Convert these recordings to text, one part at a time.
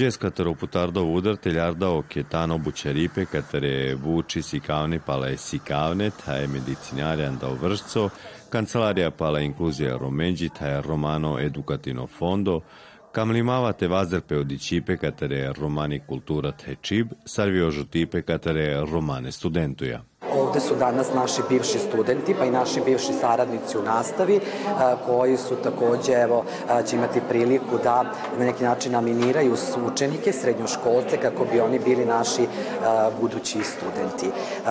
Džes katero putardo udar teljarda ketano bučeripe katere vuči sikavne pala sikavne, ta je medicinarjan da vršco, kancelarija pala inkluzija romenđi, ta je romano educatino fondo, Камлимавате вазерпе од ичипе катере романи култура те чиб, сарвио жутипе катере романе студентуја. Ovde su danas naši bivši studenti, pa i naši bivši saradnici u nastavi, koji su takođe, evo, će imati priliku da na neki način aminiraju učenike, srednjoškolce, kako bi oni bili naši budući studenti.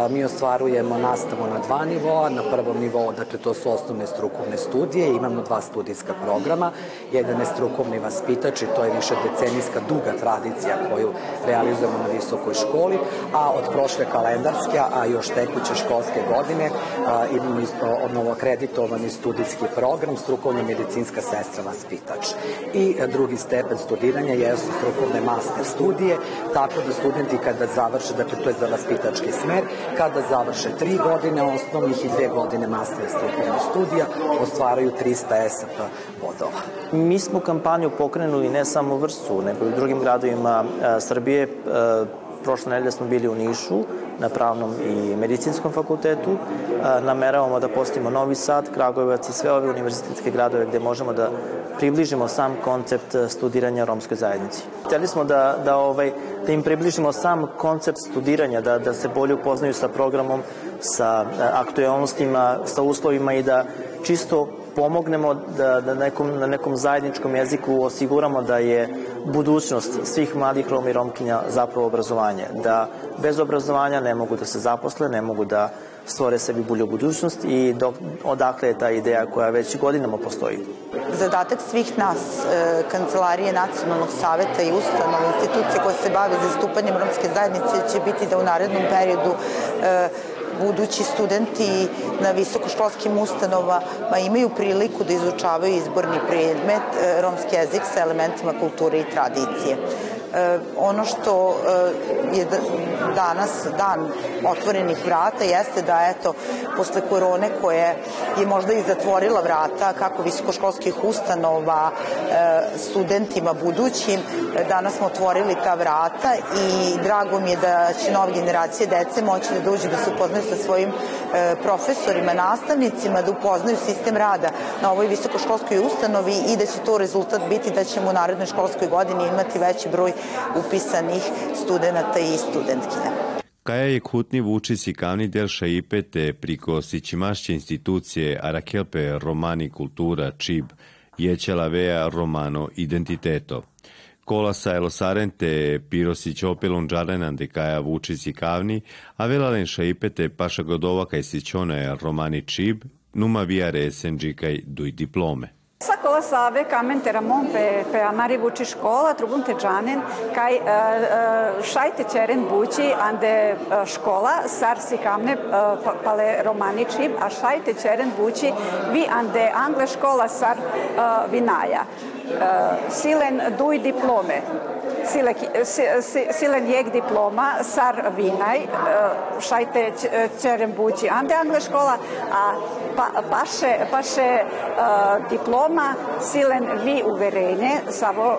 Mi ostvarujemo nastavu na dva nivoa, na prvom nivou, dakle, to su osnovne strukovne studije, imamo dva studijska programa, jedan je strukovni vaspitač i to je više decenijska duga tradicija koju realizujemo na visokoj školi, a od prošle kalendarske, a još tekuće školske godine imamo novo akreditovani studijski program strukovna medicinska sestra vaspitač. I drugi stepen studiranja jesu strukovne master studije, tako da studenti kada završe, dakle to je za vaspitački smer, kada završe tri godine osnovnih i dve godine master strukovnih studija, ostvaraju 300 SP bodova. Mi smo kampanju pokrenuli ne samo u Vrsu, nego i u drugim gradovima Srbije. Prošle nedelje smo bili u Nišu, na pravnom i medicinskom fakultetu. Nameravamo da postavimo Novi Sad, Kragujevac i sve ove univerzitetske gradove gde možemo da približimo sam koncept studiranja romskoj zajednici. Hteli smo da, da, ovaj, da im približimo sam koncept studiranja, da, da se bolje upoznaju sa programom, sa aktualnostima, sa uslovima i da čisto pomognemo da, da nekom, na nekom zajedničkom jeziku osiguramo da je budućnost svih mladih Roma i Romkinja zapravo obrazovanje. Da bez obrazovanja ne mogu da se zaposle, ne mogu da stvore sebi bolju budućnost i dok, odakle je ta ideja koja već godinama postoji. Zadatak svih nas, e, Kancelarije Nacionalnog saveta i ustanova, institucije koje se bave zastupanjem romske zajednice će biti da u narednom periodu e, budući studenti na visokoškolskim ustanovama imaju priliku da izučavaju izborni predmet e, romski jezik sa elementima kulture i tradicije. E, ono što e, je danas dan otvorenih vrata jeste da eto posle korone koje je možda i zatvorila vrata kako visokoškolskih ustanova e, studentima budućim danas smo otvorili ta vrata i drago mi je da će nove generacije dece moći da dođu da se upoznaju sa svojim profesorima, nastavnicima, da upoznaju sistem rada na ovoj visokoškolskoj ustanovi i da će to rezultat biti da ćemo u narednoj školskoj godini imati veći broj upisanih studenta i studentkinja. Kaja je kutni vučici kavni del šaipete priko sičimašće institucije Arakelpe Romani kultura čib jećela vea romano identiteto. Kola sa elosarente pirosić opelon džarenan de kaja vučici kavni, a velalen šaipete paša godova kaj sićone romani čib, numa via resenđi kaj duj diplome. Sa cola save camen teramon pe, pe amari vuci școala, trubun te janen, kai uh, uh, šajte čeren bući ande uh, škola, sar si kamne uh, pale romaniči, a šajte čeren bući vi ande angle škola sar uh, vinaja. Uh, silen duj diplome. Sile, silen jek diploma sar vinaj, šajte čeren bući ande angle škola, a pa, paše, paše uh, diploma silen vi uverenje, samo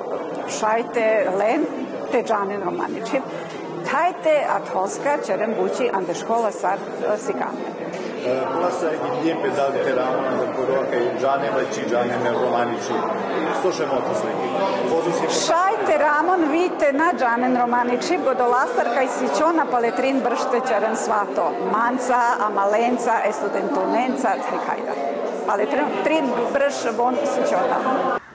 šajte len te džanen romaničim. Tajte athoska čerem bući ande škola sar sikame. Klasa gdje pedal teramo na poroka i džaneva či džanene romaniči. Slušajmo to sve. Šajte Ramon vite na džanen romaniči godolasar kaj sićona paletrin bršte čeren svato. Manca, amalenca, estudentunenca, trikajda. Paletrin brš von sićona.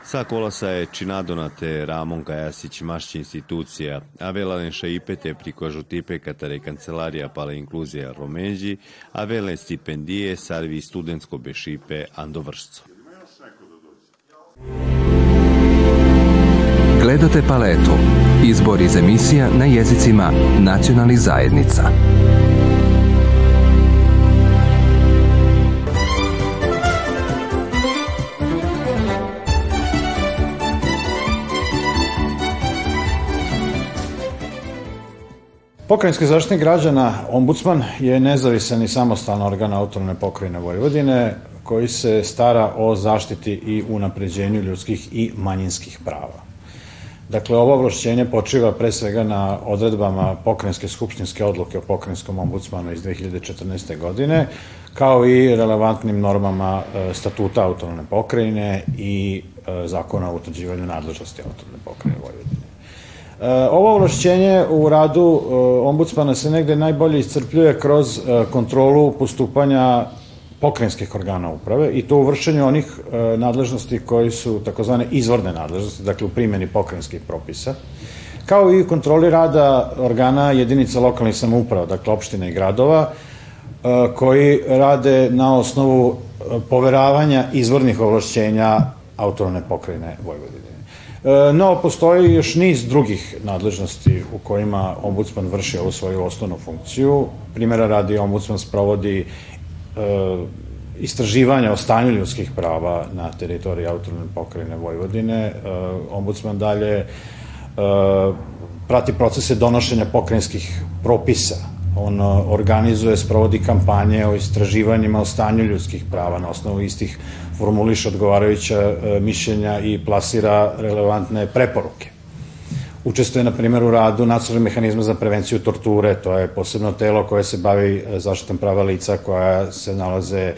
Sa kolasa je činadonate Ramon Kajasić mašći institucija, a velane šaipete priko žutipe katare kancelarija pala inkluzija Romeđi, a vele stipendije sarvi studentsko bešipe Andovršco. Gledate paletu. Izbor iz emisija na jezicima nacionalnih zajednica. Pokrajinski zaštitnik građana, ombudsman, je nezavisan i samostalan organ autonomne pokrajine Vojvodine koji se stara o zaštiti i unapređenju ljudskih i manjinskih prava. Dakle, ovo ovlašćenje počiva pre svega na odredbama pokrenjske skupštinske odluke o pokrajinskom ombudsmanu iz 2014. godine, kao i relevantnim normama e, statuta autonomne pokrajine i e, zakona o utvrđivanju nadležnosti autonomne pokrajine Vojvodine. E, ovo ovlašćenje u radu ombudsmana se negde najbolje iscrpljuje kroz kontrolu postupanja pokrajinskih organa uprave i to u vršenju onih e, nadležnosti koji su takozvane izvorne nadležnosti, dakle u primjeni pokrajinskih propisa, kao i kontroli rada organa jedinica lokalnih samouprava, dakle opštine i gradova, e, koji rade na osnovu e, poveravanja izvornih ovlašćenja autonomne pokrajine Vojvodine. No, postoji još niz drugih nadležnosti u kojima ombudsman vrši ovu svoju osnovnu funkciju. Primera radi, ombudsman sprovodi istraživanja o stanju ljudskih prava na teritoriji autonomne pokrajine Vojvodine. E, ombudsman dalje e, prati procese donošenja pokrajinskih propisa. On organizuje, sprovodi kampanje o istraživanjima o stanju ljudskih prava na osnovu istih formuliša odgovarajuća mišljenja i plasira relevantne preporuke. Učestvuje, na primjer, u radu nacionalnog mehanizma za prevenciju torture, to je posebno telo koje se bavi e, zaštitom prava lica koja se nalaze e,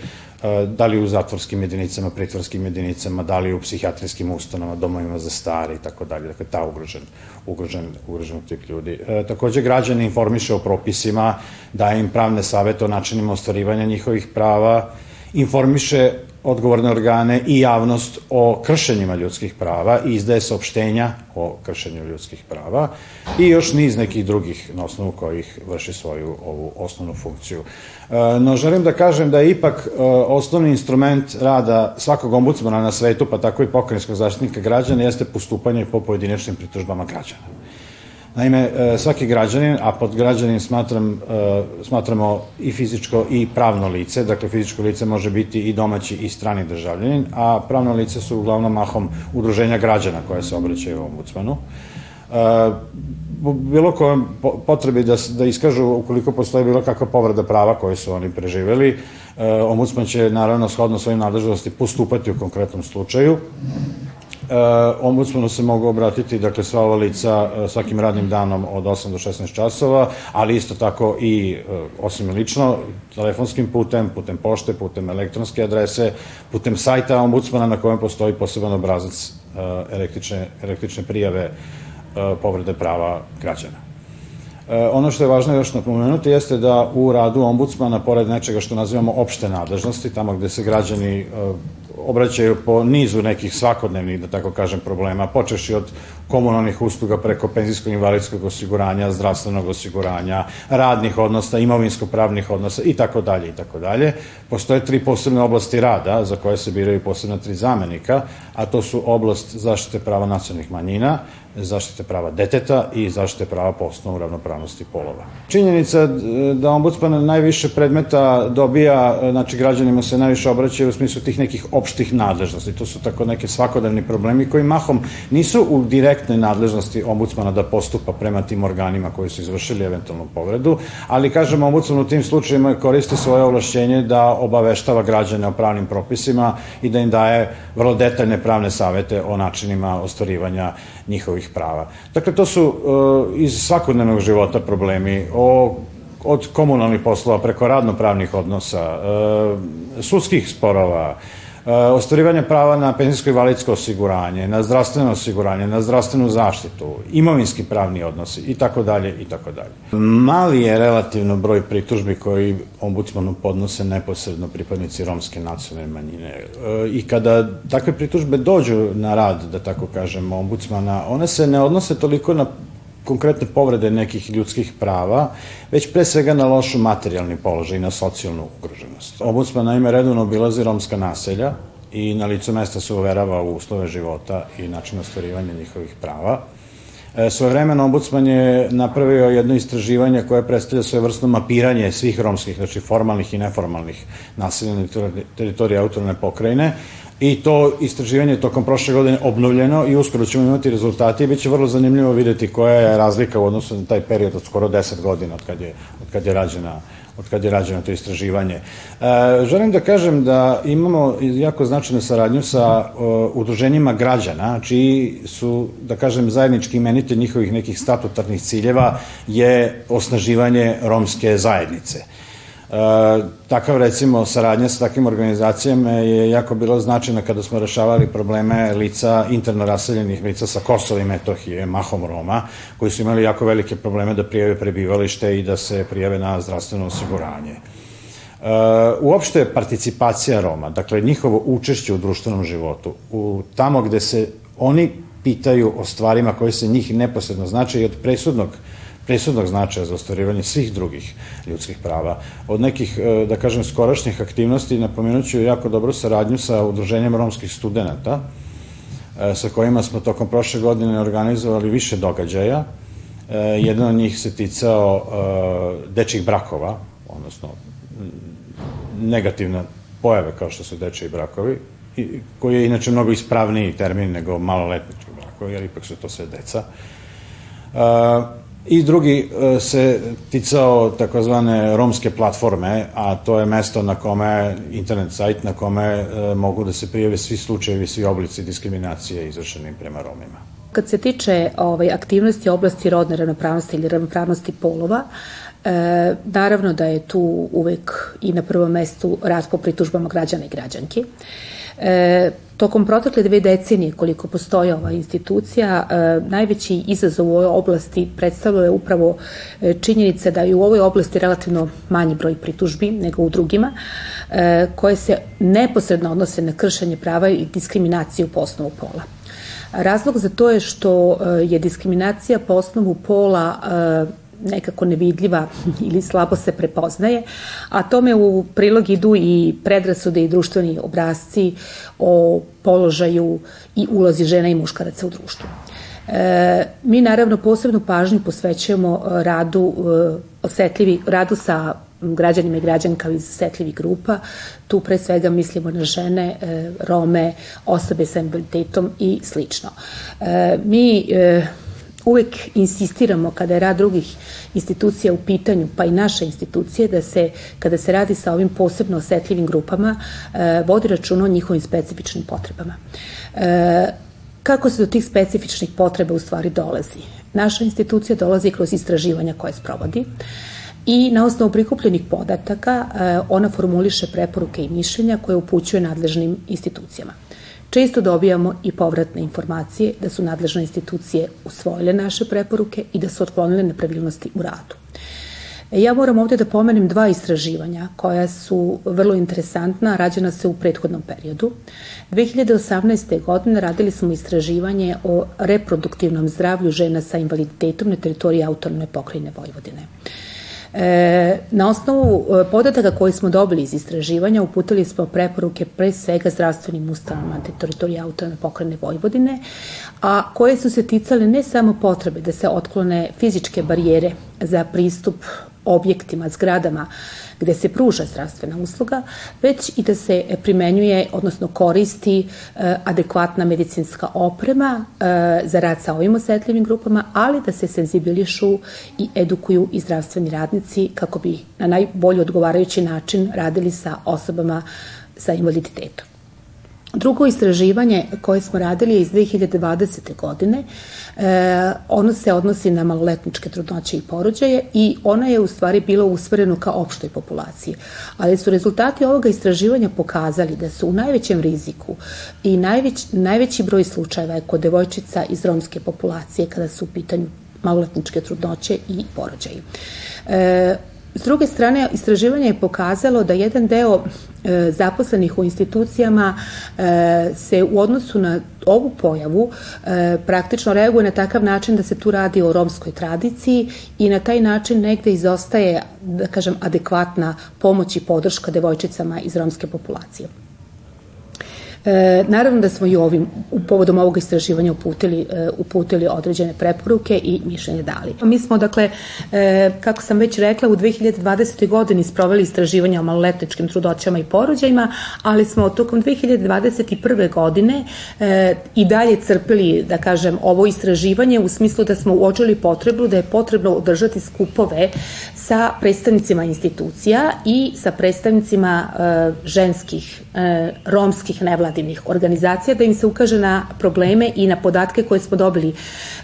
da li u zatvorskim jedinicama, pritvorskim jedinicama, da li u psihijatrijskim ustanovama, domovima za stari i tako dalje. Dakle, ta ugrožen, ugrožen, ugrožen tip ljudi. E, takođe, građani informiše o propisima, daje im pravne savete o načinima ostvarivanja njihovih prava, informiše odgovorne organe i javnost o kršenjima ljudskih prava i izdaje saopštenja o kršenju ljudskih prava i još niz nekih drugih na osnovu kojih vrši svoju ovu osnovnu funkciju. E, no, želim da kažem da je ipak e, osnovni instrument rada svakog ombudsmana na svetu, pa tako i pokrenjskog zaštitnika građana, jeste postupanje po pojedinačnim pritužbama građana. Naime, e, svaki građanin, a pod građanin smatram, e, smatramo i fizičko i pravno lice, dakle fizičko lice može biti i domaći i strani državljanin, a pravno lice su uglavnom mahom udruženja građana koje se obraćaju ombudsmanu. E, bilo koje potrebi da, da iskažu ukoliko postoji bilo kakva povreda prava koje su oni preživeli, ombudsman će naravno shodno svojim nadležnosti postupati u konkretnom slučaju ombudsmanu se mogu obratiti, dakle, sva ova lica uh, svakim radnim danom od 8 do 16 časova, ali isto tako i, uh, osim lično, telefonskim putem, putem pošte, putem elektronske adrese, putem sajta ombudsmana na kojem postoji poseban obrazac električne, električne prijave povrede prava građana. Ono što je važno još napomenuti jeste da u radu ombudsmana, pored nečega što nazivamo opšte nadležnosti, tamo gde se građani obraćaju po nizu nekih svakodnevnih, da tako kažem, problema, počeši od komunalnih usluga preko penzijskog invalidskog osiguranja, zdravstvenog osiguranja, radnih odnosa, imovinsko-pravnih odnosa i tako dalje i tako dalje. Postoje tri posebne oblasti rada za koje se biraju posebna tri zamenika, a to su oblast zaštite prava nacionalnih manjina, zaštite prava deteta i zaštite prava po osnovu ravnopravnosti polova. Činjenica da ombudsman najviše predmeta dobija, znači građanima se najviše obraćaju u smislu tih nekih opštih nadležnosti. To su tako neke svakodnevni problemi koji mahom nisu u direktnoj nadležnosti ombudsmana da postupa prema tim organima koji su izvršili eventualnu povredu, ali kažem ombudsman u tim slučajima koristi svoje ovlašćenje da obaveštava građane o pravnim propisima i da im daje vrlo detaljne pravne savete o načinima ostvarivanja njihovih prava. Dakle, to su uh, iz svakodnevnog života problemi o od komunalnih poslova preko radnopravnih odnosa, uh, sudskih sporova, uh, ostvarivanje prava na penzijsko i validsko osiguranje, na zdravstveno osiguranje, na zdravstvenu zaštitu, imovinski pravni odnosi i tako dalje i tako dalje. Mali je relativno broj pritužbi koji ombudsmanu podnose neposredno pripadnici romske nacionalne manjine. E, I kada takve pritužbe dođu na rad, da tako kažem, ombudsmana, one se ne odnose toliko na konkretne povrede nekih ljudskih prava, već pre svega na lošu materijalni položaj i na socijalnu ugroženost. Ombudsman naime redovno obilazi romska naselja i na licu mesta se uverava u uslove života i način ostvarivanja njihovih prava. E, svojevremeno ombudsman je napravio jedno istraživanje koje predstavlja vrstno mapiranje svih romskih, znači formalnih i neformalnih naseljenih teritorija autorne pokrajine i to istraživanje je tokom prošle godine obnovljeno i uskoro ćemo imati rezultate i bit će vrlo zanimljivo videti koja je razlika u odnosu na taj period od skoro 10 godina od kad je, od kad je rađena od kad je rađeno to istraživanje. E, želim da kažem da imamo jako značajnu saradnju sa udruženjima građana, čiji su, da kažem, zajednički imenitelj njihovih nekih statutarnih ciljeva je osnaživanje romske zajednice. E, takav recimo saradnja sa takvim organizacijama je jako bilo značajna kada smo rešavali probleme lica interno raseljenih lica sa Kosova i Metohije, mahom Roma, koji su imali jako velike probleme da prijave prebivalište i da se prijave na zdravstveno osiguranje. E, uopšte participacija Roma, dakle njihovo učešće u društvenom životu, u tamo gde se oni pitaju o stvarima koje se njih neposredno znače i od presudnog presudnog značaja za ostvarivanje svih drugih ljudskih prava. Od nekih, e, da kažem, skorašnjih aktivnosti napomenuću jako dobru saradnju sa udruženjem romskih studenta, e, sa kojima smo tokom prošle godine organizovali više događaja. E, jedan od njih se ticao dečih brakova, odnosno negativna pojave kao što su dečiji brakovi, koji je inače mnogo ispravniji termin nego maloletnički brakovi, jer ipak su to sve deca. I drugi e, se ticao takozvane romske platforme, a to je mesto na kome, internet sajt na kome e, mogu da se prijave svi slučajevi, svi oblici diskriminacije izvršenim prema Romima. Kad se tiče ovaj, aktivnosti oblasti rodne ravnopravnosti ili ravnopravnosti polova, E, naravno da je tu uvek i na prvom mestu rad po pritužbama građana i građanki. E, tokom protekle dve decenije koliko postoji ova institucija, e, najveći izazov u ovoj oblasti predstavljaju je upravo e, činjenica da je u ovoj oblasti relativno manji broj pritužbi nego u drugima, e, koje se neposredno odnose na kršanje prava i diskriminaciju po osnovu pola. Razlog za to je što je diskriminacija po osnovu pola nekako nevidljiva ili slabo se prepoznaje, a tome u prilog idu i predrasude i društveni obrazci o položaju i ulozi žena i muškaraca u društvu. E, mi naravno posebnu pažnju posvećujemo radu e, osetljivi, radu sa građanima i građankama iz osetljivih grupa. Tu pre svega mislimo na žene, e, Rome, osobe sa invaliditetom i slično. E, mi e, uvek insistiramo kada je rad drugih institucija u pitanju, pa i naše institucije, da se, kada se radi sa ovim posebno osetljivim grupama, e, vodi računa o njihovim specifičnim potrebama. E, kako se do tih specifičnih potreba u stvari dolazi? Naša institucija dolazi kroz istraživanja koje sprovodi i na osnovu prikupljenih podataka e, ona formuliše preporuke i mišljenja koje upućuje nadležnim institucijama. Često dobijamo i povratne informacije da su nadležne institucije usvojile naše preporuke i da su otklonile nepravilnosti u radu. E, ja moram ovde da pomenem dva istraživanja koja su vrlo interesantna, rađena se u prethodnom periodu. 2018. godine radili smo istraživanje o reproduktivnom zdravlju žena sa invaliditetom na teritoriji autonomne pokrajine Vojvodine. Na osnovu e, podataka koje smo dobili iz istraživanja uputili smo preporuke pre svega zdravstvenim ustanovama na teritoriji autonomne pokrene Vojvodine, a koje su se ticale ne samo potrebe da se otklone fizičke barijere za pristup objektima, zgradama gde se pruža zdravstvena usluga, već i da se primenjuje, odnosno koristi e, adekvatna medicinska oprema e, za rad sa ovim osetljivim grupama, ali da se senzibilišu i edukuju i zdravstveni radnici kako bi na najbolji odgovarajući način radili sa osobama sa invaliditetom. Drugo istraživanje koje smo radili je iz 2020. godine. E, ono se odnosi na maloletničke trudnoće i porođaje i ona je u stvari bilo usvoreno ka opštoj populaciji. Ali su rezultati ovoga istraživanja pokazali da su u najvećem riziku i najveć, najveći broj slučajeva je kod devojčica iz romske populacije kada su u pitanju maloletničke trudnoće i porođaji. E, S druge strane, istraživanje je pokazalo da jedan deo e, zaposlenih u institucijama e, se u odnosu na ovu pojavu e, praktično reaguje na takav način da se tu radi o romskoj tradiciji i na taj način negde izostaje, da kažem, adekvatna pomoć i podrška devojčicama iz romske populacije. E, naravno da smo i ovim, u povodom ovog istraživanja uputili, e, uputili određene preporuke i mišljenje dali. Mi smo, dakle, e, kako sam već rekla, u 2020. godini sproveli istraživanja o maloletničkim trudoćama i porođajima, ali smo tokom 2021. godine e, i dalje crpili, da kažem, ovo istraživanje u smislu da smo uočili potrebu da je potrebno održati skupove sa predstavnicima institucija i sa predstavnicima e, ženskih, e, romskih nevladinih organizacija, da im se ukaže na probleme i na podatke koje smo dobili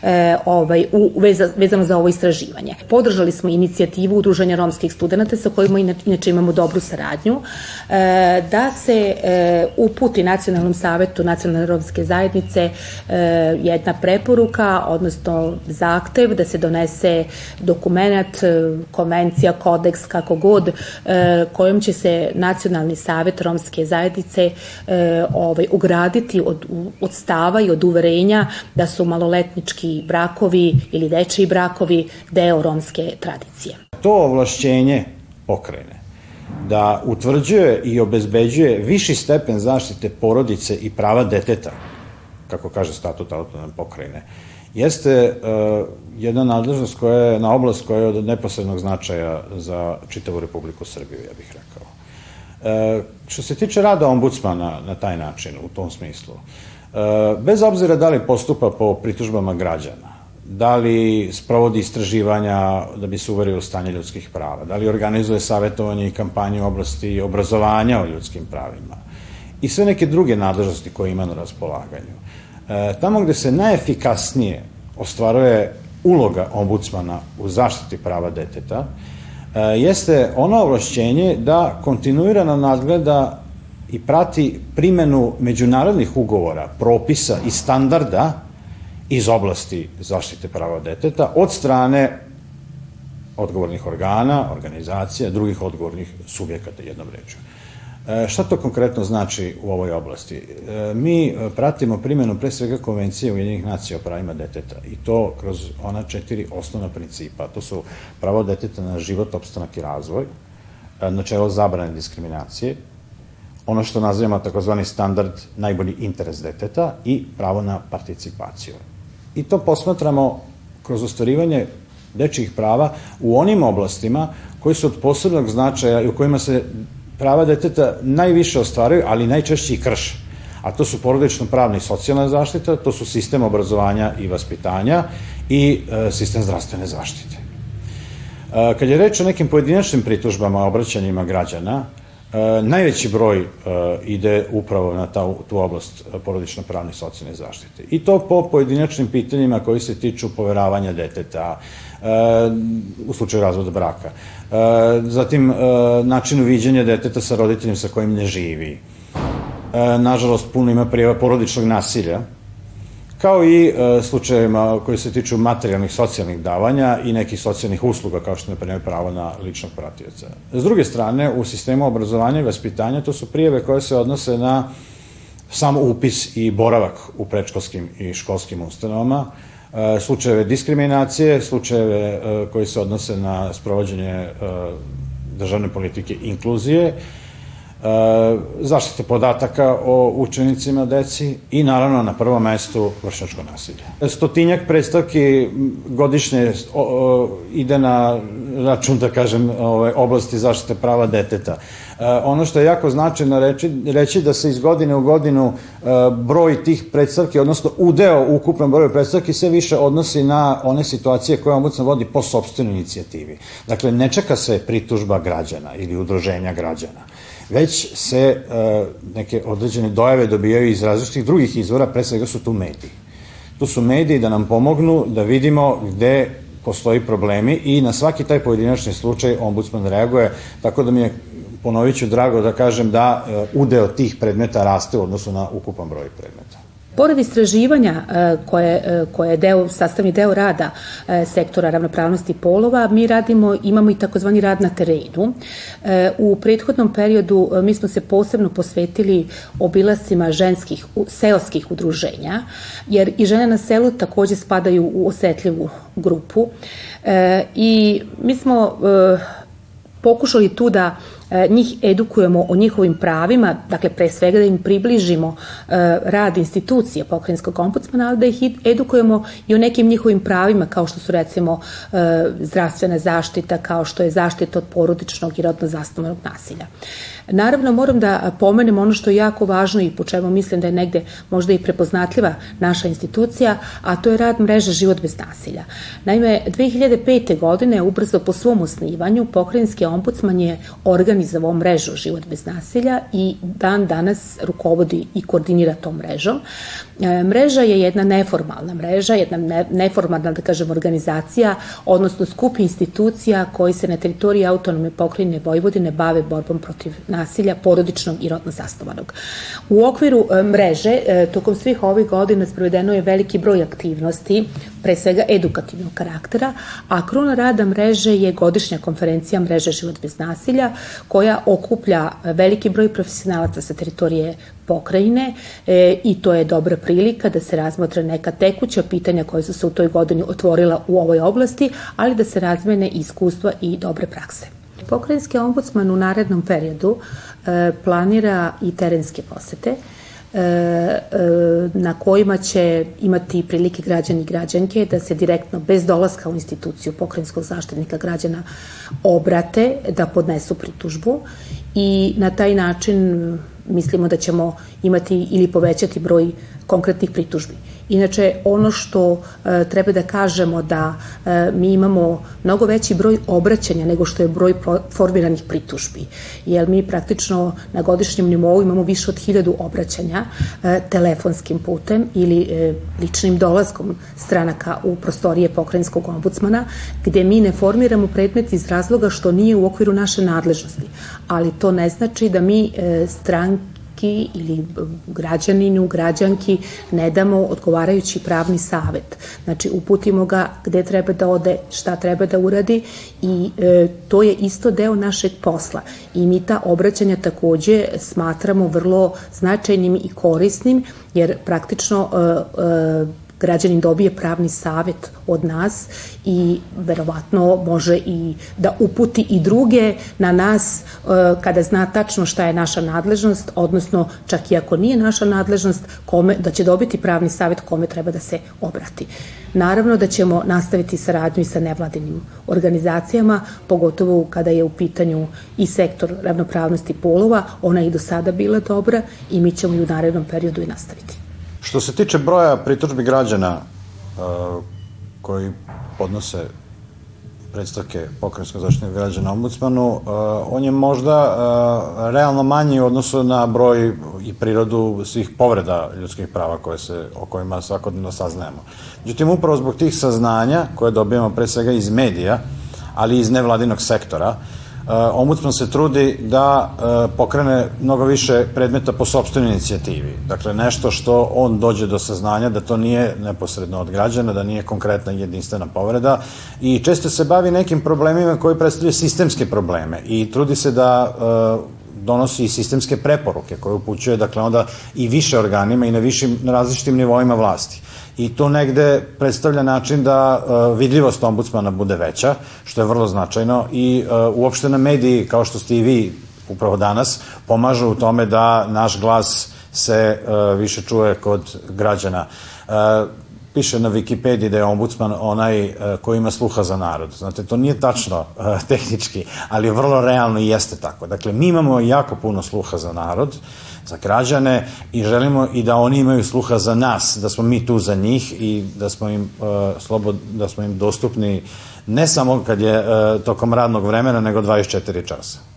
e, ovaj, u, veza, vezano za ovo istraživanje. Podržali smo inicijativu Udruženja romskih studenta sa kojima inače imamo dobru saradnju, e, da se e, uputi Nacionalnom savetu Nacionalne romske zajednice e, jedna preporuka, odnosno zahtev da se donese dokument, e, konvencija, kodeks, kako god, e, kojom će se Nacionalni savet romske zajednice e, ovaj, ugraditi od, od stava i od uverenja da su maloletnički brakovi ili dečiji brakovi deo romske tradicije. To ovlašćenje pokrene da utvrđuje i obezbeđuje viši stepen zaštite porodice i prava deteta, kako kaže statut autonomne pokrajine, jeste uh, jedna nadležnost koja je, na oblast koja je od neposrednog značaja za čitavu Republiku Srbiju, ja bih rekao. Što se tiče rada ombudsmana na taj način, u tom smislu, uh, bez obzira da li postupa po pritužbama građana, da li sprovodi istraživanja da bi se uverio u stanje ljudskih prava, da li organizuje savjetovanje i kampanje u oblasti obrazovanja o ljudskim pravima i sve neke druge nadležnosti koje ima na raspolaganju. E, tamo gde se najefikasnije ostvaruje uloga ombudsmana u zaštiti prava deteta, e, jeste ono ovlašćenje da kontinuirano nadgleda i prati primenu međunarodnih ugovora, propisa i standarda iz oblasti zaštite prava deteta od strane odgovornih organa, organizacija, drugih odgovornih subjekata, jednom reču. E, šta to konkretno znači u ovoj oblasti? E, mi e, pratimo primjenu pre svega konvencije Ujedinjenih nacija o pravima deteta i to kroz ona četiri osnovna principa. To su pravo deteta na život, opstanak i razvoj, načelo zabrane diskriminacije, ono što nazivamo takozvani standard najbolji interes deteta i pravo na participaciju. I to posmatramo kroz ostvarivanje dečjih prava u onim oblastima koji su od posebnog značaja i u kojima se prava deteta najviše ostvaraju, ali najčešće i krše. A to su porodično pravna i socijalna zaštita, to su sistem obrazovanja i vaspitanja i e, sistem zdravstvene zaštite. E, kad je reč o nekim pojedinačnim pritužbama, obraćanjima građana, najveći broj e, ide upravo na ta, tu oblast porodično pravne i socijalne zaštite. I to po pojedinačnim pitanjima koji se tiču poveravanja deteta, u slučaju razvoda braka. Zatim, načinu viđenja deteta sa roditeljem sa kojim ne živi. Nažalost, puno ima prijeva porodičnog nasilja, kao i slučajevima koji se tiču materijalnih socijalnih davanja i nekih socijalnih usluga, kao što ne primjer pravo na ličnog pratioca. S druge strane, u sistemu obrazovanja i vaspitanja to su prijeve koje se odnose na samo upis i boravak u predškolskim i školskim ustanovama, E, slučajeve diskriminacije, slučajeve e, koji se odnose na sprovođenje e, državne politike inkluzije, zaštite podataka o učenicima deci i naravno na prvom mestu vršnjačko nasilje. Stotinjak predstavki godišnje ide na račun, da kažem, ove, oblasti zaštite prava deteta. E, ono što je jako značajno reći, reći da se iz godine u godinu e, broj tih predstavki, odnosno udeo u ukupnom broju predstavki se više odnosi na one situacije koje ombudsman vodi po sobstvenoj inicijativi. Dakle, ne čeka se pritužba građana ili udruženja građana već se e, neke određene dojave dobijaju iz različitih drugih izvora, pre svega su tu mediji. Tu su mediji da nam pomognu da vidimo gde postoji problemi i na svaki taj pojedinačni slučaj ombudsman reaguje, tako da mi je ponovit ću drago da kažem da e, udeo tih predmeta raste u odnosu na ukupan broj predmeta. Pored istraživanja e, koje, e, koje je deo, sastavni deo rada sektora ravnopravnosti polova, mi radimo, imamo i takozvani rad na terenu. U prethodnom periodu mi smo se posebno posvetili obilascima ženskih seoskih udruženja, jer i žene na selu takođe spadaju u osetljivu grupu i mi smo pokušali tu da njih edukujemo o njihovim pravima, dakle pre svega da im približimo rad institucije pokrajinskog ombudsmana, ali da ih edukujemo i o nekim njihovim pravima kao što su recimo zdravstvena zaštita, kao što je zaštita od porodičnog i rodno zastavnog nasilja. Naravno, moram da pomenem ono što je jako važno i po čemu mislim da je negde možda i prepoznatljiva naša institucija, a to je rad mreže Život bez nasilja. Naime, 2005. godine, ubrzo po svom osnivanju, pokrajinski ombudsman je organizovao mrežu Život bez nasilja i dan danas rukovodi i koordinira tom mrežom. E, mreža je jedna neformalna mreža, jedna neformalna, da kažem, organizacija, odnosno skup institucija koji se na teritoriji autonomne pokrajine Vojvodine bave borbom protiv nasilja porodičnog i rodno zastovanog. U okviru e, mreže, e, tokom svih ovih godina sprovedeno je veliki broj aktivnosti, pre svega edukativnog karaktera, a kruna rada mreže je godišnja konferencija Mreže život bez nasilja, koja okuplja veliki broj profesionalaca sa teritorije pokrajine e, i to je dobra prilika da se razmotre neka tekuća pitanja koje su se u toj godini otvorila u ovoj oblasti, ali da se razmene iskustva i dobre prakse. Pokrajinski ombudsman u narednom periodu e, planira i terenske posete na kojima će imati prilike građani i građanke da se direktno, bez dolaska u instituciju pokrajinskog zaštitnika građana, obrate, da podnesu pritužbu i na taj način mislimo da ćemo imati ili povećati broj konkretnih pritužbi. Inače, ono što e, treba da kažemo da e, mi imamo mnogo veći broj obraćanja nego što je broj formiranih pritužbi, jer mi praktično na godišnjem nivou imamo više od hiljadu obraćanja e, telefonskim putem ili e, ličnim dolaskom stranaka u prostorije pokrajinskog ombudsmana, gde mi ne formiramo predmet iz razloga što nije u okviru naše nadležnosti, ali to ne znači da mi e, stranke stranki ili građaninu, građanki ne damo odgovarajući pravni savet. Znači, uputimo ga gde treba da ode, šta treba da uradi i e, to je isto deo našeg posla. I mi ta obraćanja takođe smatramo vrlo značajnim i korisnim, jer praktično e, e, građanin dobije pravni savet od nas i verovatno može i da uputi i druge na nas e, kada zna tačno šta je naša nadležnost, odnosno čak i ako nije naša nadležnost, kome, da će dobiti pravni savet kome treba da se obrati. Naravno da ćemo nastaviti saradnju i sa nevladinim organizacijama, pogotovo kada je u pitanju i sektor ravnopravnosti polova, ona je i do sada bila dobra i mi ćemo i u narednom periodu i nastaviti. Što se tiče broja pritužbi građana uh, koji podnose predstavke pokrenjskog zaštitnog građana ombudsmanu, uh, on je možda uh, realno manji u odnosu na broj i prirodu svih povreda ljudskih prava koje se, o kojima svakodnevno saznajemo. Međutim, upravo zbog tih saznanja koje dobijamo pre svega iz medija, ali i iz nevladinog sektora, uh, ombudsman se trudi da eh, pokrene mnogo više predmeta po sobstvenoj inicijativi. Dakle, nešto što on dođe do saznanja da to nije neposredno od građana, da nije konkretna jedinstvena povreda i često se bavi nekim problemima koji predstavljaju sistemske probleme i trudi se da eh, donosi i sistemske preporuke koje upućuje, dakle, onda i više organima i na, višim, na različitim nivoima vlasti i to negde predstavlja način da uh, vidljivost ombudsmana bude veća, što je vrlo značajno i uh, uopšte na mediji, kao što ste i vi upravo danas, pomažu u tome da naš glas se uh, više čuje kod građana. Uh, piše na Wikipediji da je ombudsman onaj uh, koji ima sluha za narod. Znate, to nije tačno uh, tehnički, ali vrlo realno i jeste tako. Dakle, mi imamo jako puno sluha za narod, za građane i želimo i da oni imaju sluha za nas, da smo mi tu za njih i da smo im, uh, slobod, da smo im dostupni ne samo kad je uh, tokom radnog vremena, nego 24 časa.